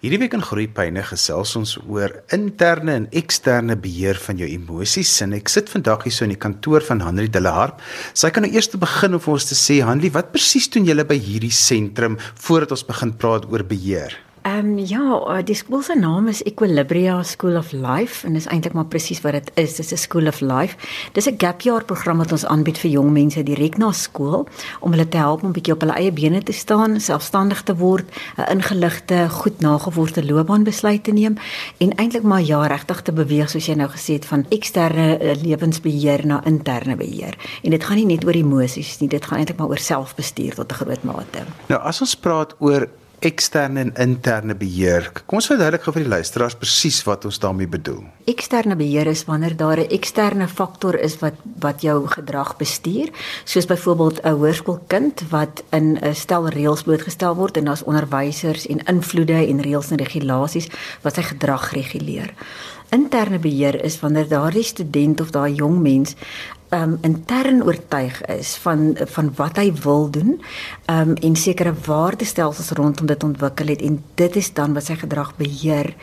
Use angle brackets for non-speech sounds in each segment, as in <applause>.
Hierdie week in Groepyne gesels ons oor interne en eksterne beheer van jou emosies en ek sit vandag hier so in die kantoor van Henri Delaharp. Sy kan nou eers begin om vir ons te sê Henri, wat presies doen julle by hierdie sentrum voordat ons begin praat oor beheer? Ehm um, ja, eh, die skool se naam is Equilibria School of Life en dis eintlik maar presies wat dit is. Dis 'n School of Life. Dis 'n gap year program wat ons aanbied vir jong mense direk na skool om hulle te help om bietjie op hulle eie bene te staan, selfstandig te word, 'n ingeligte, goed nagevoerde loopbaanbesluit te neem en eintlik maar ja, regtig te beweeg soos jy nou gesê het van eksterne eh, lewensbeheer na interne beheer. En dit gaan nie net oor emosies nie, dit gaan eintlik maar oor selfbestuur tot 'n groot mate. Nou as ons praat oor eksterne en interne beheer. Kom ons verduidelik gou vir die luisteraars presies wat ons daarmee bedoel. Eksterne beheer is wanneer daar 'n eksterne faktor is wat wat jou gedrag bestuur, soos byvoorbeeld 'n hoërskoolkind wat in 'n stel reëls blootgestel word en daar's onderwysers en invloede en reëls en regulasies wat sy gedrag reguleer. Interne beheer is wanneer daardie student of daai jong mens um intern oortuig is van van wat hy wil doen um en sekere waardestelsels rondom dit ontwikkel het en dit is dan wat sy gedrag beheer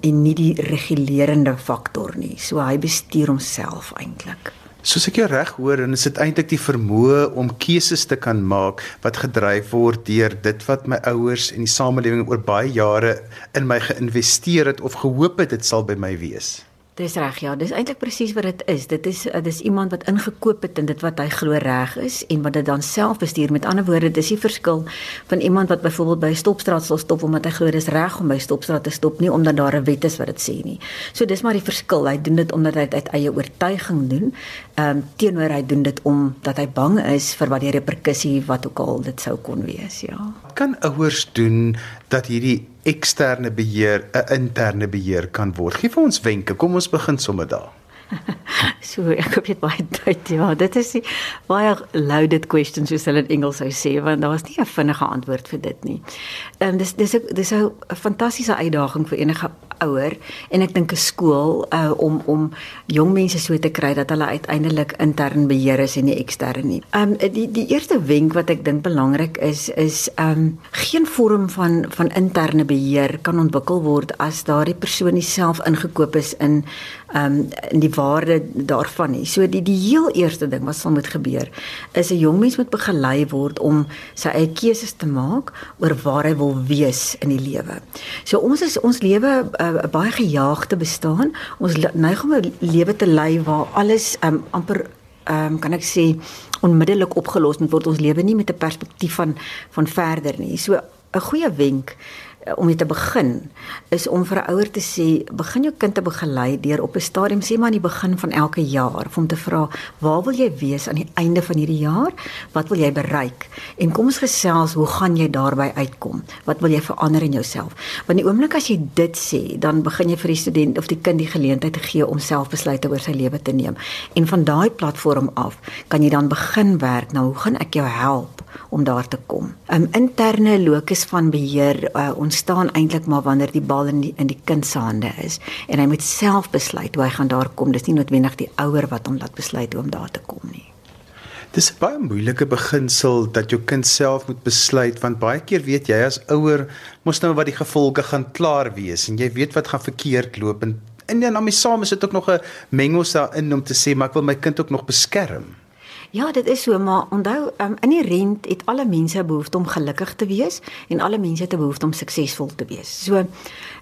en nie die regulerende faktor nie so hy bestuur homself eintlik Soos ek jou reg hoor en is dit eintlik die vermoë om keuses te kan maak wat gedryf word deur dit wat my ouers en die samelewing oor baie jare in my geïnvesteer het of gehoop het dit sal by my wees. Dis reg ja, dis eintlik presies wat dit is. Dit is dis iemand wat ingekoop het in dit wat hy glo reg is en wat dit dan self bestuur. Met ander woorde, dis die verskil van iemand wat byvoorbeeld by 'n stopstraat sal stop omdat hy glo dis reg om by stopstraat te stop, nie omdat daar 'n wet is wat dit sê nie. So dis maar die verskil. Hy doen dit omdat hy uit eie oortuiging doen. Ehm um, teenoor hy doen dit omdat hy bang is vir wat die reperkussie wat ook al dit sou kon wees, ja. Kan ouers doen dat hierdie eksterne beheer 'n interne beheer kan word. Gee vir ons wenke. Kom ons begin sommer daar. <laughs> so ek jy het baie tyd. Ja, dit is die baie loaded question soos hulle in Engels sou sê want daar is nie 'n vinnige antwoord vir dit nie. Ehm um, dis dis dis 'n fantastiese uitdaging vir enige ouer en ek dink 'n skool uh, om om jong mense so te kry dat hulle uiteindelik intern beheer is en nie ekstern nie. Ehm um, die die eerste wenk wat ek dink belangrik is is ehm um, geen vorm van van interne beheer kan ontwikkel word as daardie persoon self ingekoop is in um, in die waarde daarvan nie. So die die heel eerste ding wat sal moet gebeur is 'n jong mens moet begelei word om sy eie keuses te maak oor waar hy wil wees in die lewe. So ons is ons lewe 'n uh, baie gejaagde bestaan. Ons neig om 'n lewe te lei waar alles um, amper um, kan ek sê onmiddellik opgelos moet word. Ons lewe nie met 'n perspektief van van verder nie. So 'n goeie wenk Eh, om dit te begin is om vir 'n ouer te sê begin jou kind te begelei deur op 'n stadium sê maar aan die begin van elke jaar om te vra waar wil jy wees aan die einde van hierdie jaar? Wat wil jy bereik? En kom ons gesels hoe gaan jy daarby uitkom? Wat wil jy verander in jouself? Want die oomblik as jy dit sê dan begin jy vir die student of die kind die geleentheid te gee om self besluite oor sy lewe te neem. En van daai platform af kan jy dan begin werk nou hoe gaan ek jou help om daar te kom. 'n um, interne locus van beheer uh, ons ontstaan eintlik maar wanneer die bal in die, in die kind se hande is en hy moet self besluit hoe hy gaan daar kom. Dis nie noodwendig die ouer wat hom laat besluit hoe om daar te kom nie. Dis 'n baie moeilike beginsel dat jou kind self moet besluit want baie keer weet jy as ouer mos nou wat die gevolge gaan klaar wees en jy weet wat gaan verkeerd loop en en dan om saam is dit ook nog 'n mengos daarin om te sê maar ek wil my kind ook nog beskerm. Ja, dit is so, maar onthou, um, in die rent het alle mense behoefte om gelukkig te wees en alle mense het behoefte om suksesvol te wees. So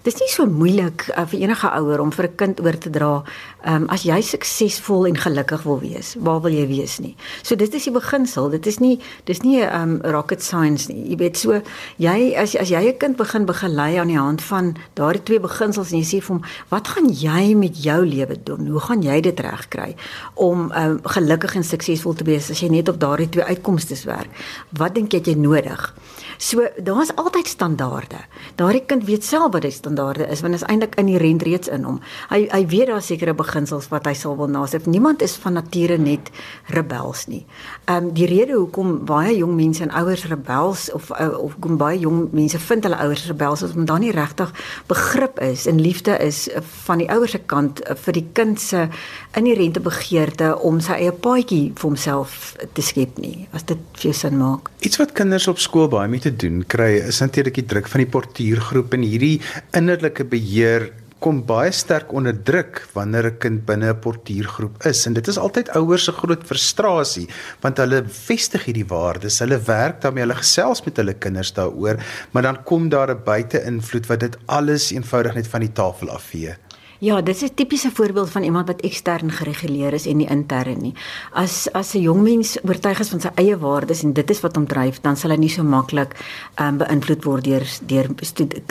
dis nie so moeilik uh, vir enige ouer om vir 'n kind oor te dra, um, as jy suksesvol en gelukkig wil wees, waar wil jy wees nie. So dit is die beginsel. Dit is nie dis nie 'n um, ehm, rocket science nie. Jy weet so, jy as as jy 'n kind begin begelei aan die hand van daardie twee beginsels en jy sê vir hom, "Wat gaan jy met jou lewe doen? Hoe gaan jy dit regkry om um, gelukkig en suksesvol te wees as jy net op daardie twee uitkomste werk? Wat dink jy het jy nodig?" So daar's altyd standaarde. Daardie kind weet self wat die standaarde is want dit is eintlik inherent reeds in hom. Hy hy weet daar sekere beginsels wat hy sal wil nasef. Niemand is van nature net rebels nie. Ehm um, die rede hoekom baie jong mense en ouers rebels of uh, of kom baie jong mense vind hulle ouers rebels is omdat daar nie regtig begrip is en liefde is van die ouers se kant vir die kind se inherente begeerte om sy eie paadjie vir homself jouself te skep nie. As dit vir jou sin maak. Iets wat kinders op skool baie mee te doen kry is natuurlik die druk van die portuïergroep en hierdie innerlike beheer kom baie sterk onder druk wanneer 'n kind binne 'n portuïergroep is en dit is altyd ouers se groot frustrasie want hulle vestig hierdie waardes, hulle werk daarmee, hulle gesels met hulle kinders daaroor, maar dan kom daar 'n buite-invloed wat dit alles eenvoudig net van die tafel afvee. Ja, dit is 'n tipiese voorbeeld van iemand wat ekstern gereguleer is en nie intern nie. As as 'n jong mens oortuig is van sy eie waardes en dit is wat hom dryf, dan sal hy nie so maklik ehm um, beïnvloed word deur deur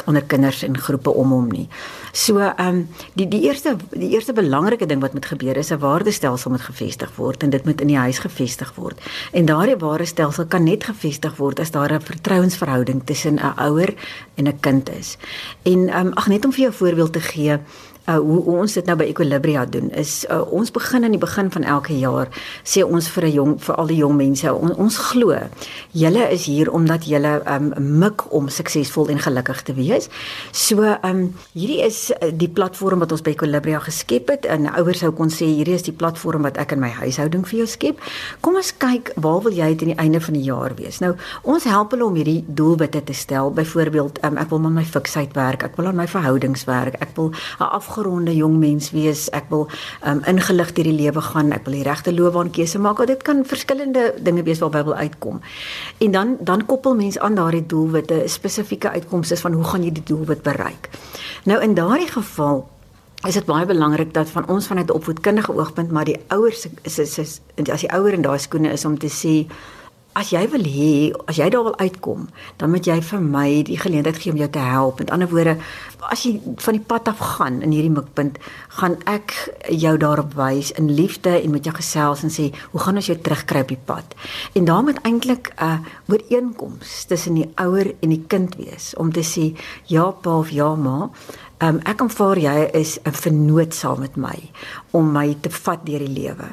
ander kinders en groepe om hom nie. So ehm um, die die eerste die eerste belangrike ding wat moet gebeur is 'n waardestelsel moet gevestig word en dit moet in die huis gevestig word. En daardie waardestelsel kan net gevestig word as daar 'n vertrouensverhouding tussen 'n ouer en 'n kind is. En ehm um, ag net om vir jou 'n voorbeeld te gee, uh, hoe, ons dit nou by Equilibria doen is uh, ons begin aan die begin van elke jaar sê ons vir 'n jong vir al die jong mense on, ons glo julle is hier omdat julle um, mik om suksesvol en gelukkig te wees. So um, hierdie is uh, die platform wat ons by Equilibria geskep het en ouers sou kon sê hierdie is die platform wat ek in my huishouding vir jou skep. Kom ons kyk waar wil jy teen die einde van die jaar wees? Nou ons help hulle om hierdie doelwitte te stel. Byvoorbeeld um, ek wil met my fiksheid werk, ek wil aan my verhoudings werk, ek wil 'n afgeronde jong mens wees. Ek wil um ingelig deur die lewe gaan. Ek wil die regte loopbaankeuse maak. Dit kan verskillende dinge wees waarby wil uitkom. En dan dan koppel mens aan daardie doelwitte spesifieke uitkomste van hoe gaan jy die doelwit bereik. Nou in daardie geval is dit baie belangrik dat van ons vanuit 'n opvoedkundige oogpunt maar die ouers is is, is as die ouer in daai skoene is om te sê as jy wil hê, as jy daar wil uitkom, dan moet jy vir my die geleentheid gee om jou te help. Met ander woorde, as jy van die pad af gaan in hierdie mikpunt, gaan ek jou daarop wys in liefde en met jou gesels en sê, "Hoe gaan ons jou terugkry op die pad?" En daar moet eintlik 'n uh, ooreenkoms tussen die ouer en die kind wees om te sê, "Ja pa of ja ma, Um, ek aanvaar jy is 'n vernoot saam met my om my te vat deur die lewe.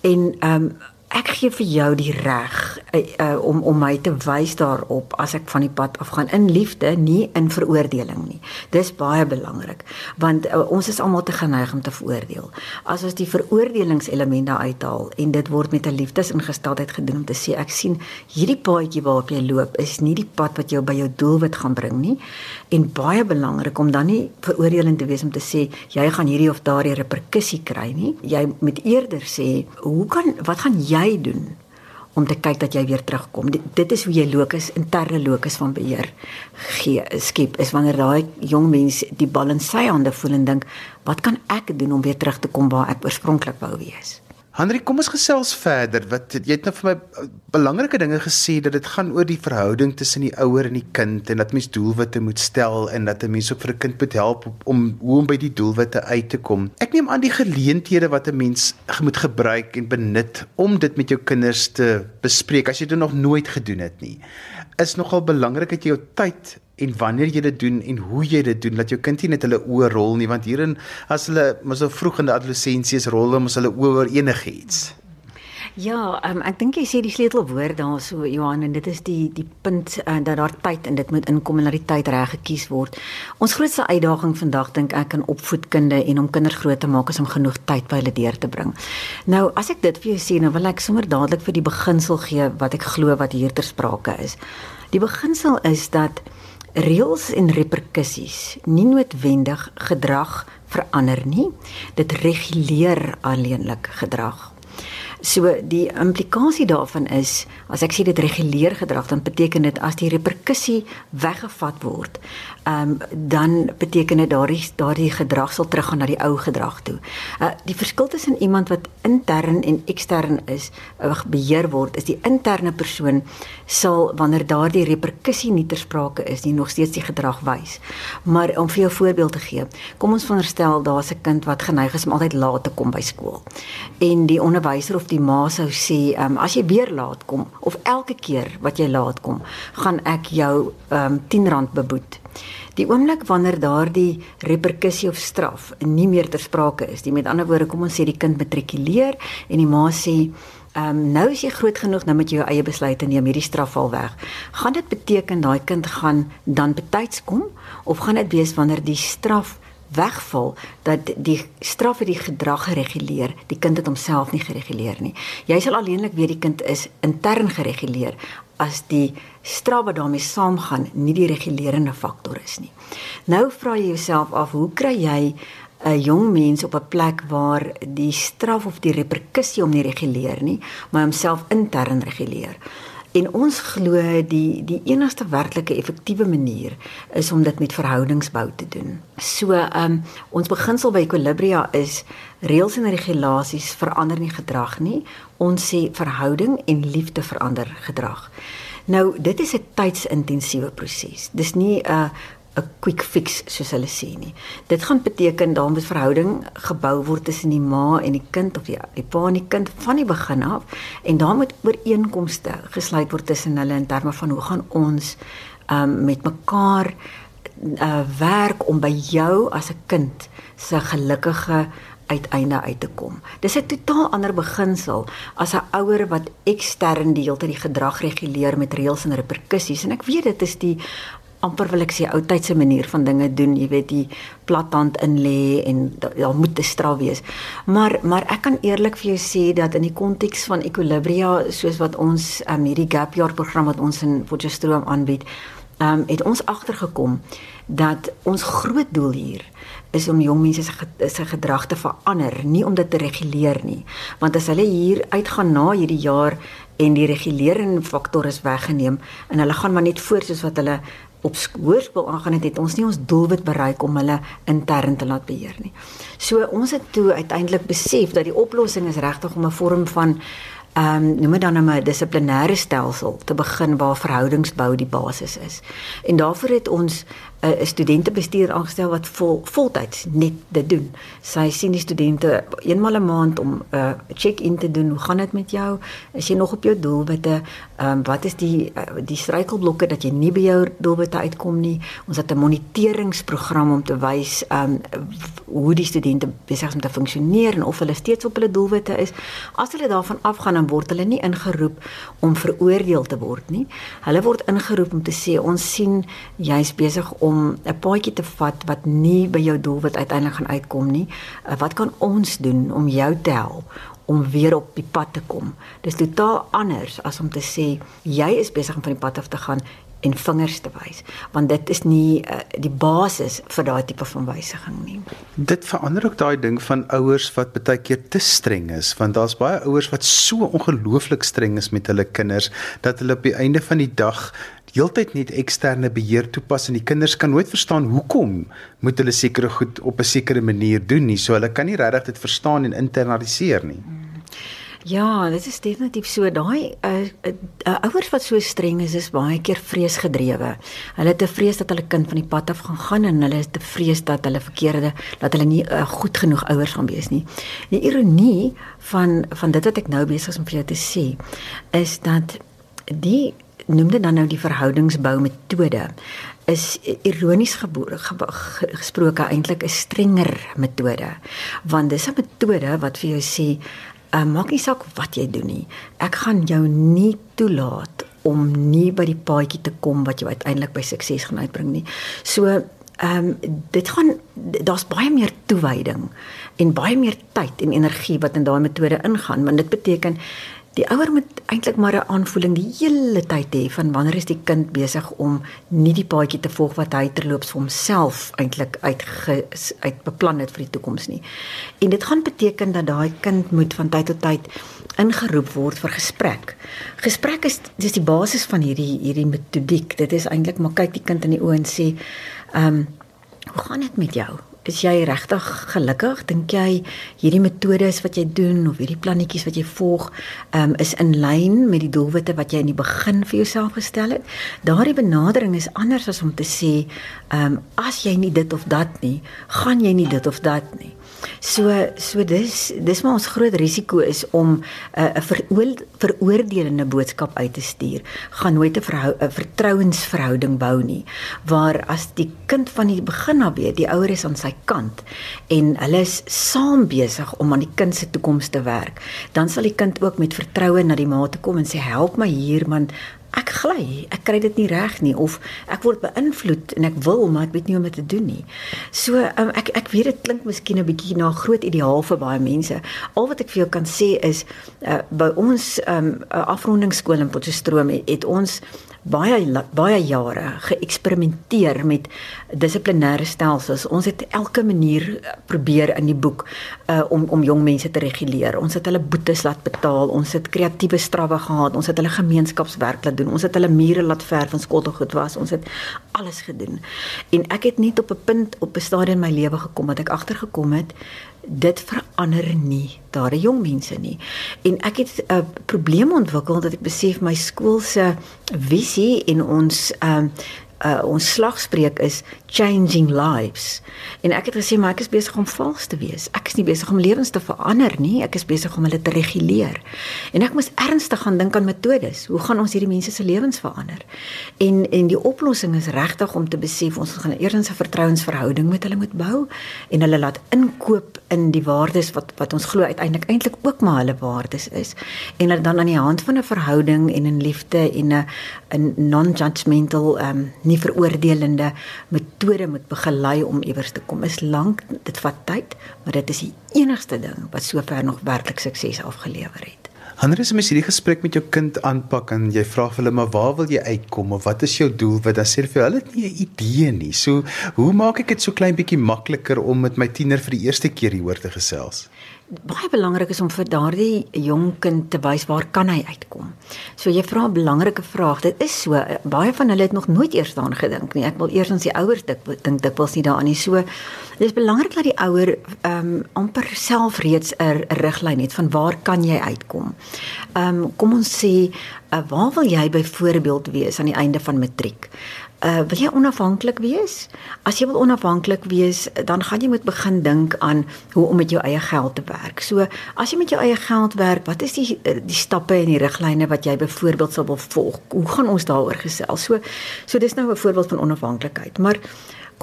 En um ek gee vir jou die reg uh, uh, om om my te wys daarop as ek van die pad afgaan in liefde, nie in veroordeling nie. Dis baie belangrik want uh, ons is almal te geneig om te veroordeel. As ons die veroordelingselement daar uithaal en dit word met 'n liefdesingesteldheid gedoen om te sê ek sien hierdie paadjie waarop jy loop is nie die pad wat jou by jou doelwit gaan bring nie en baie belangrik om dan nie veroordelend te wees om te sê jy gaan hierdie of daardie reperkussie kry nie. Jy moet eerder sê hoe kan wat gaan jy jy doen om te kyk dat jy weer terugkom. Dit, dit is hoe jy lokus interne lokus van beheer gee skep is wanneer daai jong mens die bal in sy hande voel en dink wat kan ek doen om weer terug te kom waar ek oorspronklik wou wees. Henry, kom ons gesels verder. Wat jy het nou vir my uh, belangrike dinge gesê dat dit gaan oor die verhouding tussen die ouer en die kind en dat mens doelwitte moet stel en dat 'n mens ook vir 'n kind moet help om hoe om by die doelwitte uit te kom. Ek neem aan die geleenthede wat 'n mens moet gebruik en benut om dit met jou kinders te bespreek as jy dit nog nooit gedoen het nie. Is nogal belangrik dat jy jou tyd en wanneer jy dit doen en hoe jy dit doen dat jou kind nie net hulle oë rol nie want hierin as hulle mos so vroeg in die adolessensie is rol hulle mos hulle oë oor enigiets. Ja, um, ek dink jy sê die sleutelwoord daar so Johan en dit is die die punt uh, dat daar tyd en dit moet inkom en dat die tyd reg gekies word. Ons grootste uitdaging vandag dink ek in opvoedkunde en om kinders groot te maak is om genoeg tyd by hulle deur te bring. Nou, as ek dit vir jou sê, nou wil ek sommer dadelik vir die beginsel gee wat ek glo wat hier ter sprake is. Die beginsel is dat reëls en reperkusies nie noodwendig gedrag verander nie. Dit reguleer alleenlik gedrag. So die implikasie daarvan is as ek sê dit reguleer gedrag dan beteken dit as die reperkusie weggevat word, ehm um, dan beteken dit daardie daardie gedrag sal teruggaan na die ou gedrag toe. Uh die verskil tussen iemand wat intern en ekstern is, uh, beheer word, is die interne persoon sal wanneer daardie reperkusie nie ter sprake is nie, nog steeds die gedrag wys. Maar om vir jou voorbeeld te gee, kom ons veronderstel daar's 'n kind wat geneig is om altyd laat te kom by skool. En die onderwyser of die ma sou sê, um, as jy weer laat kom of elke keer wat jy laat kom, gaan ek jou ehm um, R10 beboet. Die oomblik wanneer daardie reperkussie of straf nie meer ter sprake is, die met ander woorde kom ons sê die kind matrikuleer en die ma sê Ehm um, nou is jy groot genoeg nou met jou eie besluite neem hierdie straf al weg. Gaan dit beteken daai kind gaan dan betyds kom of gaan dit wees wanneer die straf wegval dat die straf het die gedrag gereguleer, die kind het homself nie gereguleer nie. Jy sal alleenlik weet die kind is intern gereguleer as die straf wat daarmee saamgaan nie die regulerende faktor is nie. Nou vra jy jouself af, hoe kry jy 'n jong mens op 'n plek waar die straf of die reperkussie hom nie reguleer nie, maar homself intern reguleer? En ons glo die die enigste werklike effektiewe manier is om dit met verhoudingsbou te doen. So, ehm um, ons beginsel by Equilibria is reëls en regulasies verander nie gedrag nie. Ons sê verhouding en liefde verander gedrag. Nou, dit is 'n tydsintensieve proses. Dis nie 'n uh, 'n quick fix soos hulle sê nie. Dit gaan beteken daar moet verhouding gebou word tussen die ma en die kind of die, die pa en die kind van die begin af en daar moet ooreenkomste gesluit word tussen hulle in terme van hoe gaan ons um, met mekaar uh, werk om by jou as 'n kind se gelukkige uiteinde uit te kom. Dis 'n totaal ander beginsel as 'n ouer wat ekstern die hele tyd die gedrag reguleer met reëls en reperkusies en ek weet dit is die amper wil ek sê ou tydse manier van dinge doen, jy weet die plathand in lê en daar moet 'n straf wees. Maar maar ek kan eerlik vir jou sê dat in die konteks van Equilibria soos wat ons um, hierdie gap year program wat ons in Potchefstroom aanbied, um, het ons agtergekom dat ons groot doel hier is om jong mense se gedrag te verander, nie om dit te reguleer nie. Want as hulle hier uitgaan na hierdie jaar en die regulerende faktor is weggeneem en hulle gaan maar net voort soos wat hulle op hoërskool aangaan het, het ons nie ons doelwit bereik om hulle intern te laat beheer nie. So ons het toe uiteindelik besef dat die oplossing is regtig om 'n vorm van ehm um, noem dit dan nou 'n dissiplinêre stelsel te begin waar verhoudingsbou die basis is. En daarvoor het ons 'n studentebestuur aangestel wat vol voltyds net dit doen. Sy sien die studente eenmal 'n maand om 'n uh, check-in te doen. Hoe gaan dit met jou? Is jy nog op jou doelwitte? Ehm um, wat is die uh, die struikelblokke dat jy nie by jou doelwitte uitkom nie? Ons het 'n moniteringsprogram om te wys ehm um, hoe die studente besig is om te funksioneer en of hulle steeds op hulle doelwitte is. As hulle daarvan afgaan dan word hulle nie ingeroep om veroordeel te word nie. Hulle word ingeroep om te sê ons sien jy's besig om 'n paadjie te vat wat nie by jou doelwit uiteindelik gaan uitkom nie. Uh, wat kan ons doen om jou te help om weer op die pad te kom? Dis totaal anders as om te sê jy is besig om van die pad af te gaan en vingers te wys want dit is nie uh, die basis vir daai tipe van wysiging nie. Dit verander ook daai ding van ouers wat baie keer te streng is want daar's baie ouers wat so ongelooflik streng is met hulle kinders dat hulle op die einde van die dag heeltyd net eksterne beheer toepas en die kinders kan nooit verstaan hoekom moet hulle sekere goed op 'n sekere manier doen nie. So hulle kan nie regtig dit verstaan en internaliseer nie. Ja, dit is definitief so. Daai uh, uh, uh, ouers wat so streng is, is baie keer vreesgedrewe. Hulle het te vrees dat hulle kind van die pad af gaan gaan en hulle is te vrees dat hulle verkeerde dat hulle nie uh, goed genoeg ouers gaan wees nie. Die ironie van van dit wat ek nou besig is om vir jou te sê, is dat die noem dit dan nou die verhoudingsbou metode is ironies gebore gesproke eintlik 'n strenger metode want dis 'n metode wat vir jou sê uh, maak nie saak wat jy doen nie. Ek gaan jou nie toelaat om nie by die paadjie te kom wat jou uiteindelik by sukses gaan uitbring nie. So ehm um, dit gaan daar's baie meer toewyding en baie meer tyd en energie wat in daai metode ingaan want dit beteken Die ouer moet eintlik maar 'n aanvoeling die hele tyd hê van wanneer is die kind besig om nie die paadjie te volg wat hy terloops vir homself eintlik uit uit beplan het vir die toekoms nie. En dit gaan beteken dat daai kind moet van tyd tot tyd ingeroep word vir gesprek. Gesprek is dis die basis van hierdie hierdie metodiek. Dit is eintlik maar kyk die kind in die oë en sê, "Ehm, um, hoe gaan dit met jou? Is jy regtig gelukkig? Dink jy hierdie metodes wat jy doen of hierdie plannetjies wat jy volg, um, is in lyn met die doelwitte wat jy in die begin vir jouself gestel het? Daardie benadering is anders as om te sê, ehm um, as jy nie dit of dat nie, gaan jy nie dit of dat nie. So so dis dis maar ons groot risiko is om 'n uh, 'n veroordelende boodskap uit te stuur. Gaan nooit 'n vertrouensverhouding bou nie waar as die kind van die begin af weet die ouer is aan sy kant en hulle is saam besig om aan die kind se toekoms te werk, dan sal die kind ook met vertroue na die ma toe kom en sê help my hier man ek gly, ek kry dit nie reg nie of ek word beïnvloed en ek wil maar ek weet nie hoe om dit te doen nie. So um, ek ek weet dit klink miskien 'n bietjie na 'n groot ideaal vir baie mense. Al wat ek vir jou kan sê is uh, by ons um, afrondingsskool in Potchefstroom het, het ons baie baie jare geëksperimenteer met dissiplinêre stelsels. Ons het elke manier eh, probeer in die boek uh om om jong mense te reguleer. Ons het hulle boetes laat betaal, ons het kreatiewe strawwe gehad, ons het hulle gemeenskapswerk laat doen, ons het hulle mure laat verf en skottelgoed was. Ons het alles gedoen. En ek het net op 'n punt op 'n stadium in my lewe gekom wat ek agtergekom het dit verander nie daardie jong mense nie. En ek het 'n uh, probleem ontwikkel dat ek besef my skool se visie en ons ehm um, uh, ons slagspreuk is changing lives. En ek het gesê maar ek is besig om vals te wees. Ek is nie besig om lewens te verander nie, ek is besig om hulle te reguleer. En ek moes ernstig gaan dink aan metodes. Hoe gaan ons hierdie mense se lewens verander? En en die oplossing is regtig om te besef ons gaan eers 'n vertrouensverhouding met hulle moet bou en hulle laat inkoop in die waardes wat wat ons glo uiteindelik eintlik ook maar hulle waardes is. En hulle dan aan die hand van 'n verhouding en 'n liefde en 'n 'n non-judgmental um, nie veroordelende metode moet begelei om iewers te kom. Is lank, dit vat tyd, maar dit is die enigste ding wat sover nog werklik sukses afgelewer het. Hannes, as jy die gesprek met jou kind aanpak en jy vra vir hulle maar waar wil jy uitkom of wat is jou doel? Wat dan sê vir hulle het nie 'n idee nie. So, hoe maak ek dit so klein bietjie makliker om met my tiener vir die eerste keer hieroor te gesels? Baie belangrik is om vir daardie jong kind te wys waar kan hy uitkom. So jy vra 'n belangrike vraag. Dit is so baie van hulle het nog nooit eers daaraan gedink nie. Ek wil eers ons die ouers dink dink dikwels nie daaraan nie. So dit is belangrik dat die ouer ehm um, amper self reeds 'n riglyn het van waar kan jy uitkom. Ehm um, kom ons sê uh, waar wil jy byvoorbeeld wees aan die einde van matriek? uh, wil jy onafhanklik wees? As jy wil onafhanklik wees, dan gaan jy moet begin dink aan hoe om met jou eie geld te werk. So, as jy met jou eie geld werk, wat is die die stappe en die riglyne wat jy byvoorbeeld sal wil volg? Hoe gaan ons daaroor gesels? So, so dis nou 'n voorbeeld van onafhanklikheid. Maar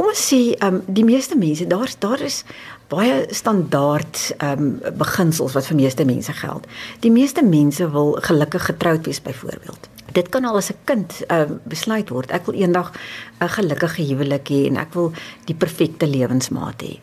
kom ons sê, ehm um, die meeste mense, daar's daar is baie standaard ehm um, beginsels wat vir meeste mense geld. Die meeste mense wil gelukkig getroud wees byvoorbeeld dit kan al as 'n kind uh, besluit word. Ek wil eendag 'n gelukkige huwelik hê en ek wil die perfekte lewensmaat hê.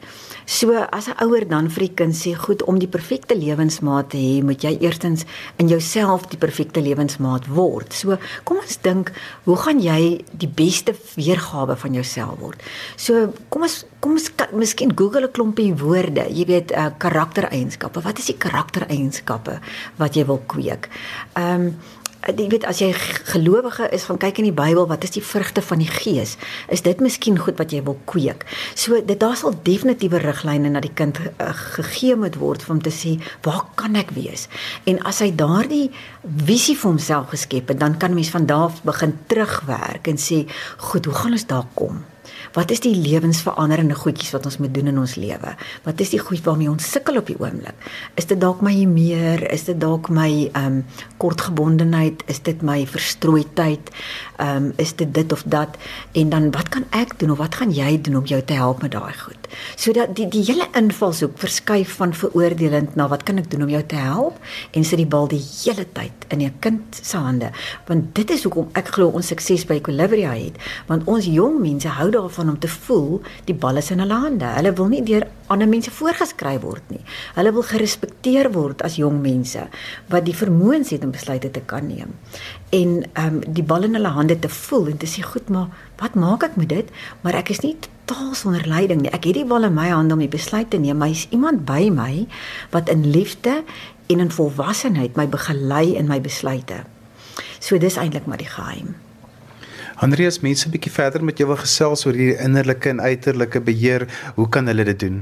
So as 'n ouer dan vir die kind sê, "Goed, om die perfekte lewensmaat te hê, moet jy eerstens in jouself die perfekte lewensmaat word." So kom ons dink, hoe gaan jy die beste weergawe van jouself word? So kom ons kom ons miskien Google 'n klompie woorde, jy weet, uh, karaktereienskappe. Wat is die karaktereienskappe wat jy wil kweek? Ehm um, jy weet as jy gelowige is van kyk in die Bybel wat is die vrugte van die gees? Is dit miskien goed wat jy wil kweek? So dit daar sal definitiewe riglyne na die kind uh, gegee moet word om te sê waar kan ek wees? En as hy daardie visie vir homself geskep het dan kan mens van daar begin terugwerk en sê goed hoe gaan ons daar kom Wat is die lewensveranderende goedjies wat ons moet doen in ons lewe? Wat is die goed waarmee ons sukkel op die oomblik? Is dit dalk my meer? Is dit dalk my ehm um, kortgebondenheid? Is dit my verstrooidheid? Ehm um, is dit dit of dat? En dan wat kan ek doen of wat gaan jy doen om jou te help met daai goed? Sodat die die hele invalshoek verskuif van veroordelend na wat kan ek doen om jou te help en sit die bal die hele tyd in 'n kind se hande. Want dit is hoekom ek glo ons sukses by Equilibria het, want ons jong mense hou daarvan om te voel die bal is in hulle hande. Hulle wil nie deur ander mense voorgeskryf word nie. Hulle wil gerespekteer word as jong mense wat die vermoëns het om besluite te kan neem. En ehm um, die bal in hulle hande te voel en te sê goed, maar wat maak ek met dit? Maar ek is nie totaal sonder leiding nie. Ek het die bal in my hande om die besluit te neem. Maar is iemand by my wat in liefde en in volwassenheid my begelei in my besluite. So dis eintlik maar die geheim. Andreas, mense bietjie verder met jou wil gesels oor hierdie innerlike en uiterlike beheer. Hoe kan hulle dit doen?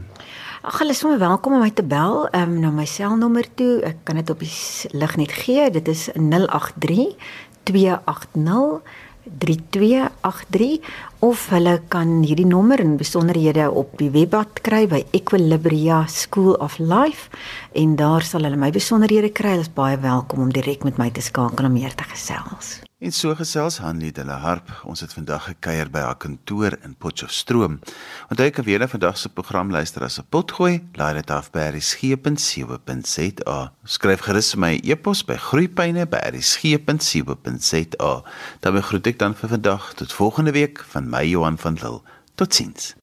Ag, hulle is sommer welkom om my te bel, ehm um, na my selnommer toe. Ek kan dit op die lig net gee. Dit is 083 280 3283 of hulle kan hierdie nommer en besonderhede op die webblad kry by Equilibria School of Life en daar sal hulle my besonderhede kry. Hulle is baie welkom om direk met my te skakel om meer te gesels. En so gesels Hanlie de la Harp. Ons het vandag gekuier by haar kantoor in Potchefstroom. Onthou kan weer vandag se program luister as 'n potgooi. Laai dit af by rsg.co.za. Skryf gerus my e-pos by groeipyne@rsg.co.za. Dan groet ek dan vir vandag tot volgende week van my Johan van Lille. Totsiens.